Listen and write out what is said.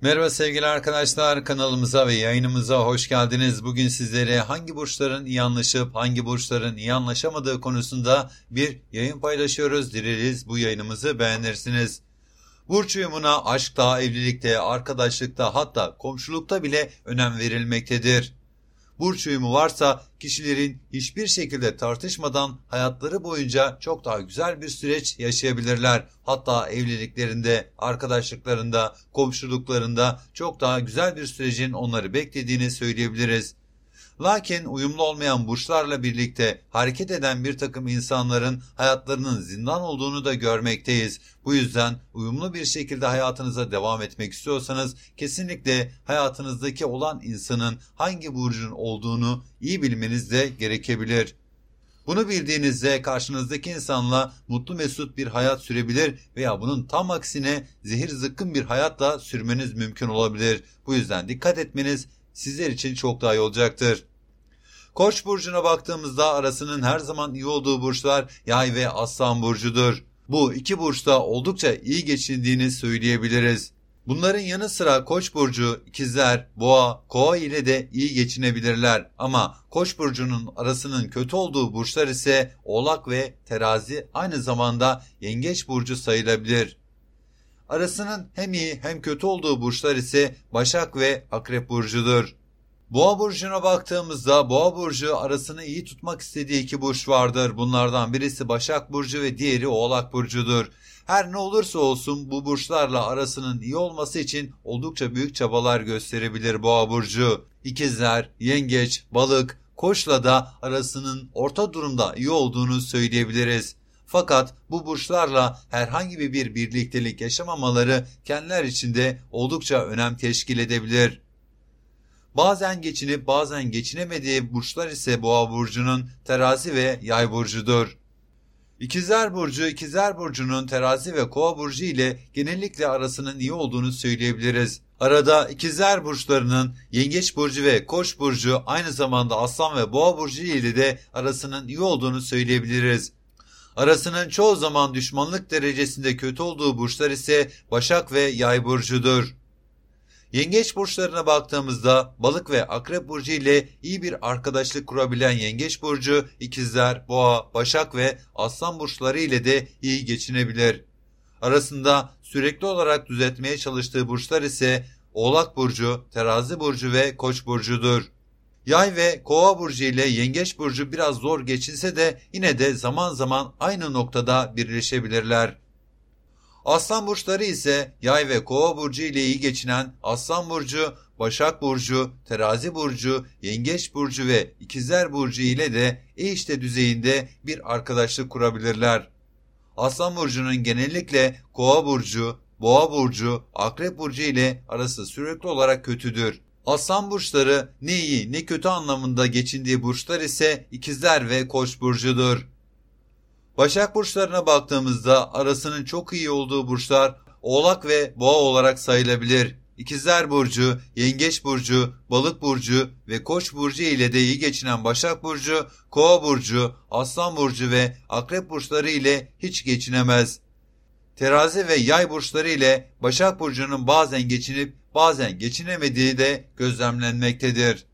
Merhaba sevgili arkadaşlar kanalımıza ve yayınımıza hoş geldiniz. Bugün sizlere hangi burçların iyi anlaşıp hangi burçların iyi anlaşamadığı konusunda bir yayın paylaşıyoruz. Dileriz bu yayınımızı beğenirsiniz. Burç uyumuna aşkta, evlilikte, arkadaşlıkta hatta komşulukta bile önem verilmektedir. Burç uyumu varsa kişilerin hiçbir şekilde tartışmadan hayatları boyunca çok daha güzel bir süreç yaşayabilirler. Hatta evliliklerinde, arkadaşlıklarında, komşuluklarında çok daha güzel bir sürecin onları beklediğini söyleyebiliriz. Lakin uyumlu olmayan burçlarla birlikte hareket eden bir takım insanların hayatlarının zindan olduğunu da görmekteyiz. Bu yüzden uyumlu bir şekilde hayatınıza devam etmek istiyorsanız kesinlikle hayatınızdaki olan insanın hangi burcun olduğunu iyi bilmeniz de gerekebilir. Bunu bildiğinizde karşınızdaki insanla mutlu mesut bir hayat sürebilir veya bunun tam aksine zehir zıkkın bir hayatla sürmeniz mümkün olabilir. Bu yüzden dikkat etmeniz sizler için çok daha iyi olacaktır. Koç burcuna baktığımızda arasının her zaman iyi olduğu burçlar Yay ve Aslan burcudur. Bu iki burçta oldukça iyi geçindiğini söyleyebiliriz. Bunların yanı sıra Koç burcu, İkizler, Boğa, Kova ile de iyi geçinebilirler ama Koç burcunun arasının kötü olduğu burçlar ise Oğlak ve Terazi aynı zamanda Yengeç burcu sayılabilir. Arasının hem iyi hem kötü olduğu burçlar ise Başak ve Akrep burcudur. Boğa burcuna baktığımızda Boğa burcu arasını iyi tutmak istediği iki burç vardır. Bunlardan birisi Başak burcu ve diğeri Oğlak burcudur. Her ne olursa olsun bu burçlarla arasının iyi olması için oldukça büyük çabalar gösterebilir Boğa burcu. İkizler, Yengeç, Balık, Koç'la da arasının orta durumda iyi olduğunu söyleyebiliriz. Fakat bu burçlarla herhangi bir birliktelik yaşamamaları kendiler içinde oldukça önem teşkil edebilir. Bazen geçinip bazen geçinemediği burçlar ise boğa burcunun terazi ve yay burcudur. İkizler Burcu, İkizler Burcu'nun terazi ve kova burcu ile genellikle arasının iyi olduğunu söyleyebiliriz. Arada İkizler Burçlarının Yengeç Burcu ve Koç Burcu aynı zamanda Aslan ve Boğa Burcu ile de arasının iyi olduğunu söyleyebiliriz. Arasının çoğu zaman düşmanlık derecesinde kötü olduğu burçlar ise Başak ve Yay Burcu'dur. Yengeç burçlarına baktığımızda balık ve akrep burcu ile iyi bir arkadaşlık kurabilen yengeç burcu, ikizler, boğa, başak ve aslan burçları ile de iyi geçinebilir. Arasında sürekli olarak düzeltmeye çalıştığı burçlar ise Oğlak burcu, Terazi burcu ve Koç burcudur. Yay ve Kova burcu ile Yengeç burcu biraz zor geçinse de yine de zaman zaman aynı noktada birleşebilirler. Aslan burçları ise Yay ve Kova burcu ile iyi geçinen Aslan burcu, Başak burcu, Terazi burcu, Yengeç burcu ve İkizler burcu ile de e işte düzeyinde bir arkadaşlık kurabilirler. Aslan burcunun genellikle Kova burcu, Boğa burcu, Akrep burcu ile arası sürekli olarak kötüdür. Aslan burçları ne iyi ne kötü anlamında geçindiği burçlar ise İkizler ve Koç burcudur. Başak burçlarına baktığımızda arasının çok iyi olduğu burçlar Oğlak ve Boğa olarak sayılabilir. İkizler Burcu, Yengeç Burcu, Balık Burcu ve Koç Burcu ile de iyi geçinen Başak Burcu, Kova Burcu, Aslan Burcu ve Akrep Burçları ile hiç geçinemez. Terazi ve Yay Burçları ile Başak Burcu'nun bazen geçinip bazen geçinemediği de gözlemlenmektedir.